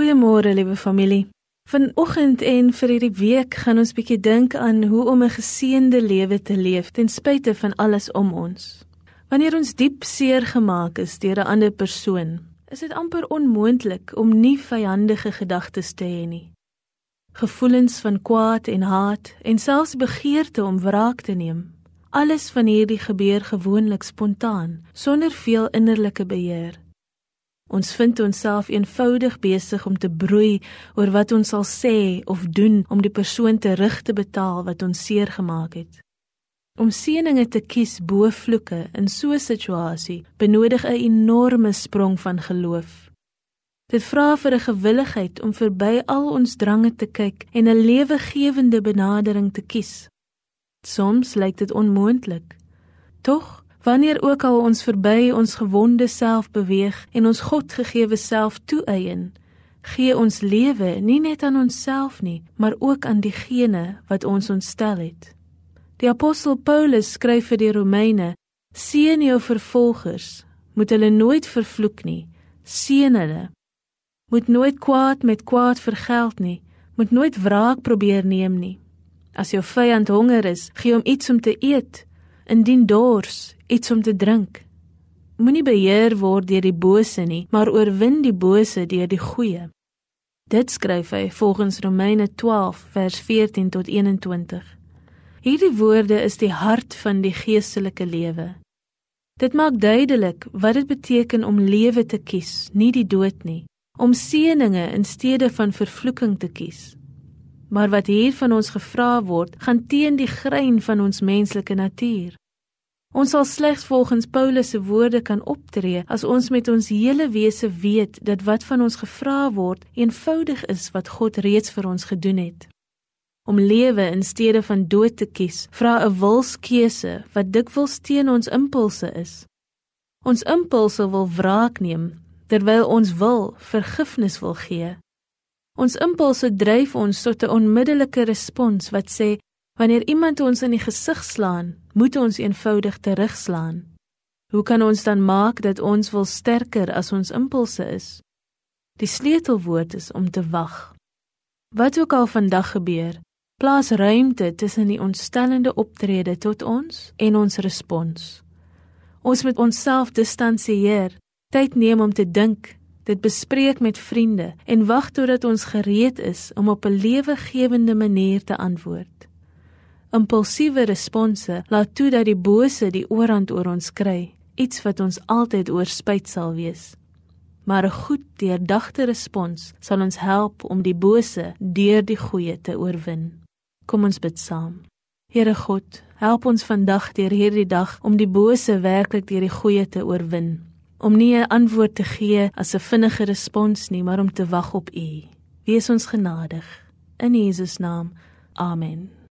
Goeiemôre, liewe familie. Vanoggend en vir hierdie week gaan ons bietjie dink aan hoe om 'n geseënde lewe te leef ten spyte van alles om ons. Wanneer ons diep seer gemaak is deur 'n ander persoon, is dit amper onmoontlik om nie vyandige gedagtes te hê nie. Gevoelens van kwaad en haat en selfs begeerte om wraak te neem. Alles van hierdie gebeur gewoonlik spontaan, sonder veel innerlike beheer. Ons vind onsself eenvoudig besig om te broei oor wat ons sal sê of doen om die persoon terug te betaal wat ons seer gemaak het. Om seëninge te kies bo vloeke in so 'n situasie benodig 'n enorme sprong van geloof. Dit vra vir 'n gewilligheid om verby al ons drange te kyk en 'n lewegewende benadering te kies. Soms lyk dit onmoontlik. Tog Wanneer ook al ons verby ons gewonde self beweeg en ons Godgegewe self toeëien, gee ons lewe nie net aan onsself nie, maar ook aan diegene wat ons ontstel het. Die apostel Paulus skryf vir die Romeine: "Seën jou vervolgers, moet hulle nooit vervloek nie. Seën hulle. Moet nooit kwaad met kwaad vergeld nie. Moet nooit wraak probeer neem nie. As jou vyand honger is, gee hom iets om te eet." Indien dors, iets om te drink. Moenie beheer word deur die bose nie, maar oorwin die bose deur die goeie. Dit skryf hy volgens Romeine 12 vers 14 tot 21. Hierdie woorde is die hart van die geestelike lewe. Dit maak duidelik wat dit beteken om lewe te kies, nie die dood nie, om seëninge in steede van vervloeking te kies. Maar wat hier van ons gevra word, gaan teen die grein van ons menslike natuur. Ons sal slegs volgens Paulus se woorde kan optree as ons met ons hele wese weet dat wat van ons gevra word eenvoudig is wat God reeds vir ons gedoen het. Om lewe in steede van dood te kies, vra 'n wilskeuse wat dikwels teen ons impulse is. Ons impulse wil wraak neem terwyl ons wil vergifnis wil gee. Ons impulse dryf ons tot 'n onmiddellike respons wat sê Wanneer iemand ons in die gesig slaan, moet ons eenvoudig terugslaan. Hoe kan ons dan maak dat ons wil sterker as ons impulse is? Die sleutelwoord is om te wag. Wat ook al vandag gebeur, plaas ruimte tussen die ontstellende optrede tot ons en ons respons. Ons moet onsself distansieer, tyd neem om te dink, dit bespreek met vriende en wag totdat ons gereed is om op 'n lewegewende manier te antwoord. Impulsiewe response laat toe dat die bose die oorhand oor ons kry, iets wat ons altyd oorspyt sal wees. Maar 'n goed deurdagte respons sal ons help om die bose deur die goeie te oorwin. Kom ons bid saam. Here God, help ons vandag deur hierdie dag om die bose werklik deur die goeie te oorwin. Om nie 'n antwoord te gee as 'n vinnige respons nie, maar om te wag op U. Wees ons genadig. In Jesus naam. Amen.